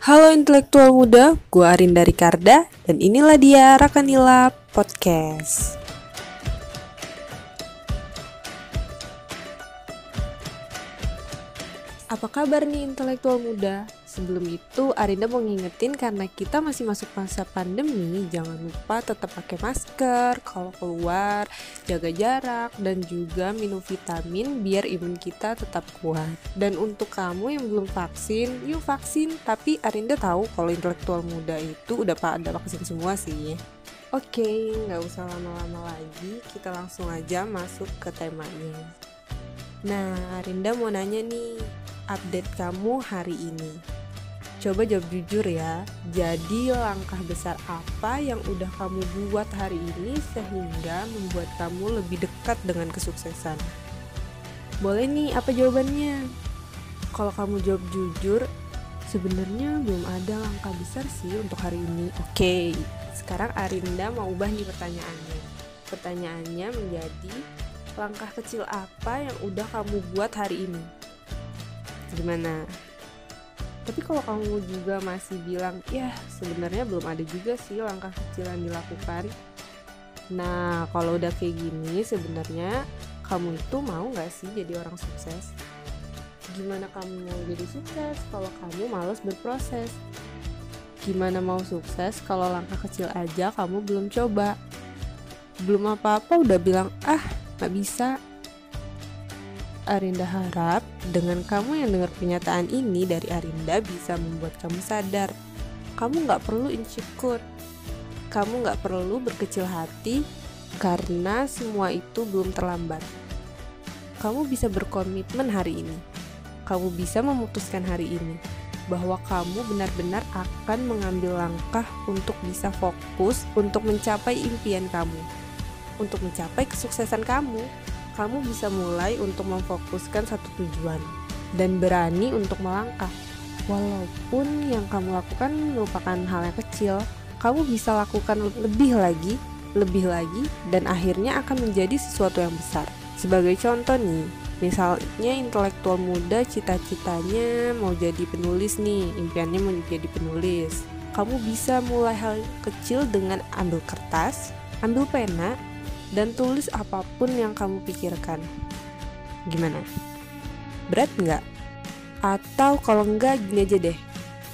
Halo intelektual muda, gue Arinda Ricarda dan inilah dia Rakanila Podcast. Apa kabar nih intelektual muda? Sebelum itu, Arinda mau ngingetin karena kita masih masuk masa pandemi, jangan lupa tetap pakai masker kalau keluar, jaga jarak, dan juga minum vitamin biar imun kita tetap kuat. Dan untuk kamu yang belum vaksin, yuk vaksin. Tapi Arinda tahu kalau intelektual muda itu udah pada vaksin semua sih. Oke, nggak usah lama-lama lagi, kita langsung aja masuk ke temanya. Nah, Arinda mau nanya nih, update kamu hari ini. Coba jawab jujur ya. Jadi langkah besar apa yang udah kamu buat hari ini sehingga membuat kamu lebih dekat dengan kesuksesan? Boleh nih, apa jawabannya? Kalau kamu jawab jujur, sebenarnya belum ada langkah besar sih untuk hari ini. Oke, sekarang Arinda mau ubah nih pertanyaannya. Pertanyaannya menjadi langkah kecil apa yang udah kamu buat hari ini? Gimana? Tapi kalau kamu juga masih bilang ya sebenarnya belum ada juga sih langkah kecil yang dilakukan. Nah kalau udah kayak gini sebenarnya kamu itu mau nggak sih jadi orang sukses? Gimana kamu mau jadi sukses kalau kamu males berproses? Gimana mau sukses kalau langkah kecil aja kamu belum coba? Belum apa-apa udah bilang ah nggak bisa Arinda harap dengan kamu yang dengar pernyataan ini dari Arinda bisa membuat kamu sadar. Kamu nggak perlu insecure. Kamu nggak perlu berkecil hati karena semua itu belum terlambat. Kamu bisa berkomitmen hari ini. Kamu bisa memutuskan hari ini bahwa kamu benar-benar akan mengambil langkah untuk bisa fokus untuk mencapai impian kamu, untuk mencapai kesuksesan kamu kamu bisa mulai untuk memfokuskan satu tujuan dan berani untuk melangkah. Walaupun yang kamu lakukan merupakan hal yang kecil, kamu bisa lakukan lebih lagi, lebih lagi, dan akhirnya akan menjadi sesuatu yang besar. Sebagai contoh nih, misalnya intelektual muda cita-citanya mau jadi penulis nih, impiannya mau jadi penulis. Kamu bisa mulai hal kecil dengan ambil kertas, ambil pena, dan tulis apa pun yang kamu pikirkan. Gimana? Berat nggak? Atau kalau enggak gini aja deh,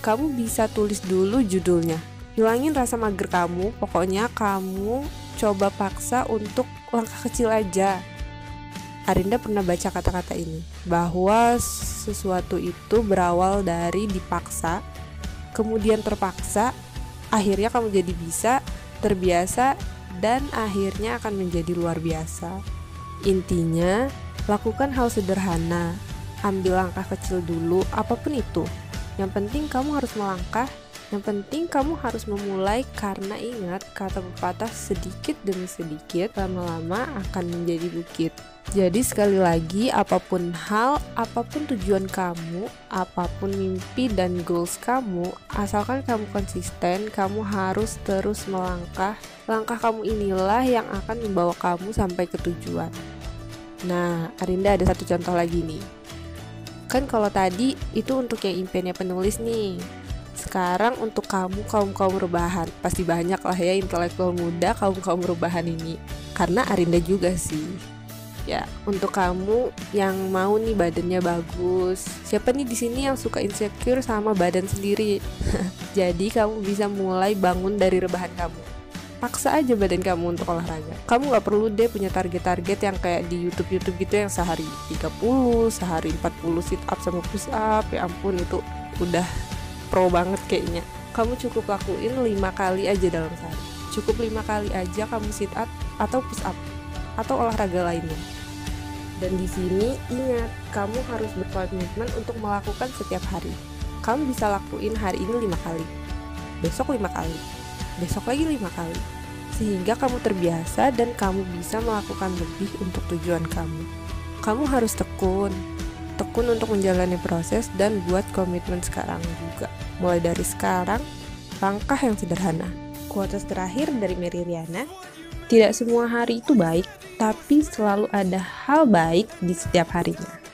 kamu bisa tulis dulu judulnya. Hilangin rasa mager kamu, pokoknya kamu coba paksa untuk langkah kecil aja. Arinda pernah baca kata-kata ini, bahwa sesuatu itu berawal dari dipaksa, kemudian terpaksa, akhirnya kamu jadi bisa, terbiasa, dan akhirnya akan menjadi luar biasa. Intinya, lakukan hal sederhana, ambil langkah kecil dulu, apa pun itu. Yang penting kamu harus melangkah, yang penting kamu harus memulai karena ingat kata pepatah sedikit demi sedikit lama-lama akan menjadi bukit. Jadi sekali lagi, apa pun hal, apa pun tujuan kamu, apa pun mimpi dan goals kamu, asalkan kamu konsisten, kamu harus terus melangkah. Langkah kamu inilah yang akan membawa kamu sampai ke tujuan. Nah, Arinda ada satu contoh lagi nih. Kan kalau tadi itu untuk yang impiannya penulis nih. Sekarang untuk kamu kaum-kaum rebahan, pasti banyak lah ya intelektual muda kaum-kaum rebahan ini. Karena Arinda juga sih. Ya untuk kamu yang mau nih badannya bagus. Siapa nih di sini yang suka insecure sama badan sendiri? Jadi kamu bisa mulai bangun dari rebahan kamu. Paksa aja badan kamu untuk olahraga. Kamu nggak perlu deh punya target-target yang kayak di YouTube YouTube gitu yang sehari 30 sehari 40 sit up sama push up. Ya ampun itu udah pro banget kayaknya kamu cukup lakuin lima kali aja dalam sehari cukup lima kali aja kamu sit up atau push up atau olahraga lainnya dan di sini ingat, kamu harus berkomitmen untuk melakukan setiap hari. Kamu bisa lakuin hari ini lima kali, besok lima kali, besok lagi lima kali, sehingga kamu terbiasa dan kamu bisa melakukan lebih untuk tujuan kamu. Kamu harus tekun, tekun untuk menjalani proses dan buat komitmen sekarang juga. Mulai dari sekarang, langkah yang sederhana. Kuotas terakhir dari Mary Riana, tidak semua hari itu baik, tapi selalu ada hal baik di setiap harinya.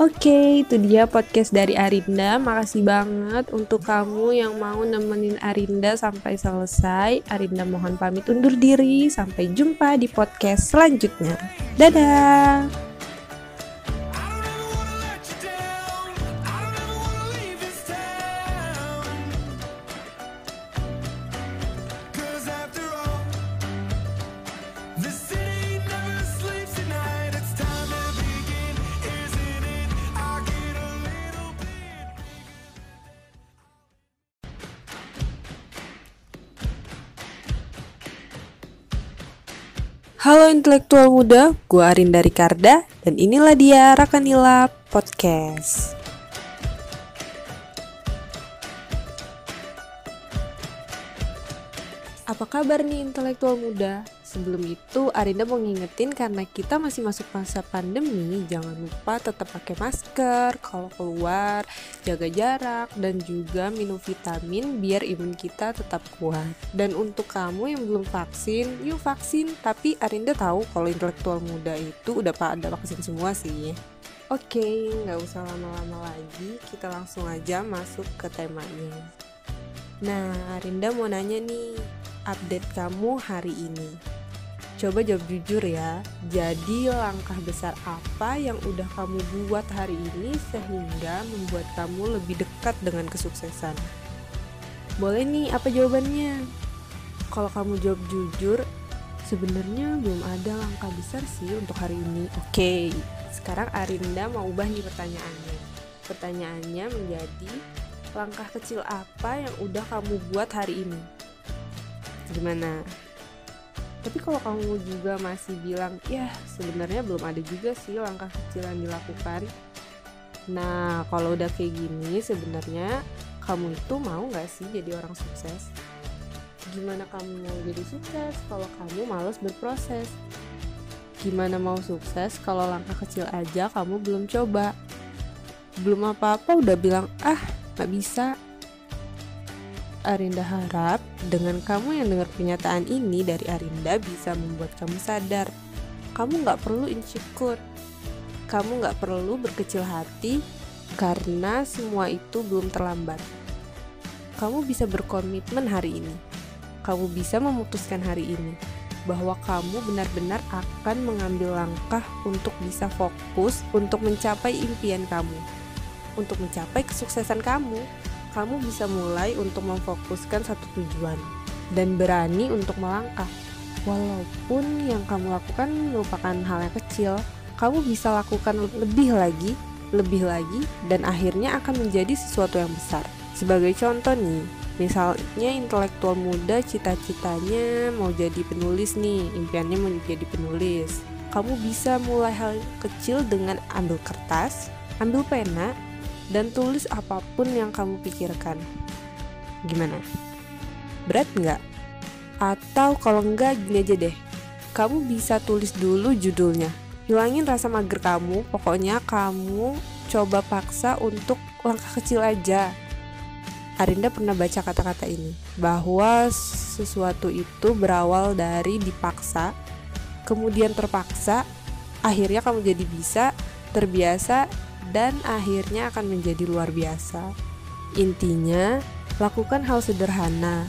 Oke, itu dia podcast dari Arinda. Makasih banget untuk kamu yang mau nemenin Arinda sampai selesai. Arinda mohon pamit undur diri. Sampai jumpa di podcast selanjutnya. Dadah. Halo intelektual muda, gue Arinda Ricarda dan inilah dia Rakanila Podcast. Apa kabar nih intelektual muda? Sebelum itu, Arinda mau ngingetin karena kita masih masuk masa pandemi, jangan lupa tetap pakai masker kalau keluar, jaga jarak, dan juga minum vitamin biar imun kita tetap kuat. Dan untuk kamu yang belum vaksin, yuk vaksin. Tapi Arinda tahu kalau intelektual muda itu udah pada vaksin semua sih. Oke, nggak usah lama-lama lagi, kita langsung aja masuk ke temanya. Nah, Arinda mau nanya nih, update kamu hari ini. Coba jawab jujur ya. Jadi langkah besar apa yang udah kamu buat hari ini sehingga membuat kamu lebih dekat dengan kesuksesan? Boleh nih, apa jawabannya? Kalau kamu jawab jujur, sebenarnya belum ada langkah besar sih untuk hari ini. Oke, sekarang Arinda mau ubah nih pertanyaannya. Pertanyaannya menjadi langkah kecil apa yang udah kamu buat hari ini? Gimana? Tapi kalau kamu juga masih bilang ya sebenarnya belum ada juga sih langkah kecil yang dilakukan. Nah kalau udah kayak gini sebenarnya kamu itu mau nggak sih jadi orang sukses? Gimana kamu mau jadi sukses kalau kamu males berproses? Gimana mau sukses kalau langkah kecil aja kamu belum coba? Belum apa-apa udah bilang ah nggak bisa Arinda harap dengan kamu yang dengar pernyataan ini dari Arinda bisa membuat kamu sadar. Kamu nggak perlu insecure. Kamu nggak perlu berkecil hati karena semua itu belum terlambat. Kamu bisa berkomitmen hari ini. Kamu bisa memutuskan hari ini bahwa kamu benar-benar akan mengambil langkah untuk bisa fokus untuk mencapai impian kamu, untuk mencapai kesuksesan kamu kamu bisa mulai untuk memfokuskan satu tujuan dan berani untuk melangkah. Walaupun yang kamu lakukan merupakan hal yang kecil, kamu bisa lakukan lebih lagi, lebih lagi, dan akhirnya akan menjadi sesuatu yang besar. Sebagai contoh nih, misalnya intelektual muda cita-citanya mau jadi penulis nih, impiannya mau jadi penulis. Kamu bisa mulai hal kecil dengan ambil kertas, ambil pena, dan tulis apa pun yang kamu pikirkan. Gimana? Berat nggak? Atau kalau enggak gini aja deh, kamu bisa tulis dulu judulnya. Hilangin rasa mager kamu, pokoknya kamu coba paksa untuk langkah kecil aja. Arinda pernah baca kata-kata ini, bahwa sesuatu itu berawal dari dipaksa, kemudian terpaksa, akhirnya kamu jadi bisa, terbiasa, dan akhirnya akan menjadi luar biasa. Intinya, lakukan hal sederhana,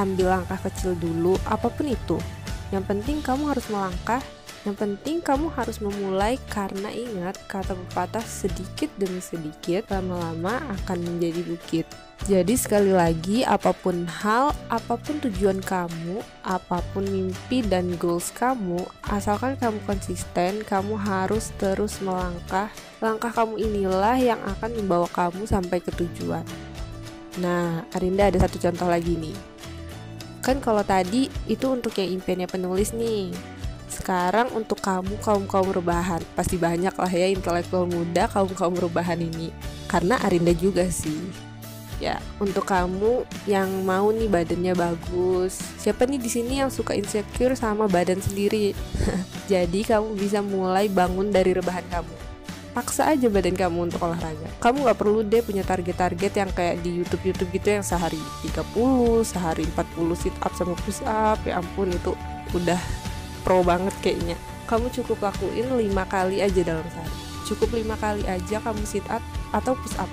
ambil langkah kecil dulu, apa pun itu. Yang penting kamu harus melangkah yang penting kamu harus memulai karena ingat kata pepatah sedikit demi sedikit lama-lama akan menjadi bukit. Jadi sekali lagi apa pun hal, apa pun tujuan kamu, apa pun mimpi dan goals kamu, asalkan kamu konsisten, kamu harus terus melangkah. Langkah kamu inilah yang akan membawa kamu sampai ke tujuan. Nah, Arinda ada satu contoh lagi nih. Kan kalau tadi itu untuk yang impiannya penulis nih sekarang untuk kamu kaum kaum rebahan pasti banyak lah ya intelektual muda kaum kaum rebahan ini. Karena Arinda juga sih. Ya untuk kamu yang mau nih badannya bagus. Siapa nih di sini yang suka insecure sama badan sendiri? Jadi kamu bisa mulai bangun dari rebahan kamu. Paksa aja badan kamu untuk olahraga. Kamu nggak perlu deh punya target-target yang kayak di YouTube YouTube gitu yang sehari 30 sehari 40 sit up sama push up ya ampun itu udah pro banget kayaknya kamu cukup lakuin lima kali aja dalam sehari Cukup lima kali aja kamu sit up atau push up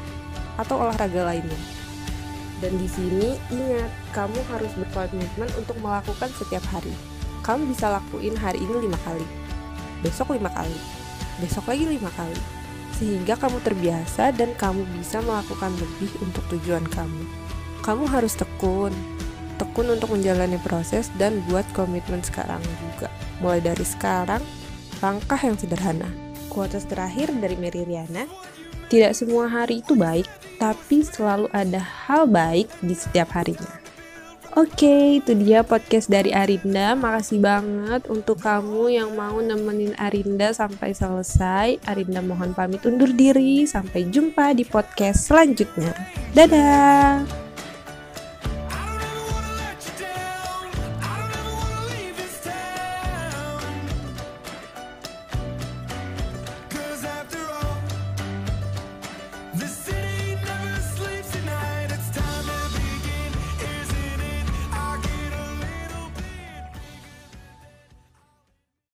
atau olahraga lainnya. Dan di sini ingat, kamu harus berkomitmen untuk melakukan setiap hari. Kamu bisa lakuin hari ini lima kali, besok lima kali, besok lagi lima kali, sehingga kamu terbiasa dan kamu bisa melakukan lebih untuk tujuan kamu. Kamu harus tekun, tekun untuk menjalani proses dan buat komitmen sekarang juga. Mulai dari sekarang, langkah yang sederhana. Kuotas terakhir dari Mary Riana, tidak semua hari itu baik, tapi selalu ada hal baik di setiap harinya. Oke, itu dia podcast dari Arinda. Makasih banget untuk kamu yang mau nemenin Arinda sampai selesai. Arinda mohon pamit undur diri. Sampai jumpa di podcast selanjutnya. Dadah!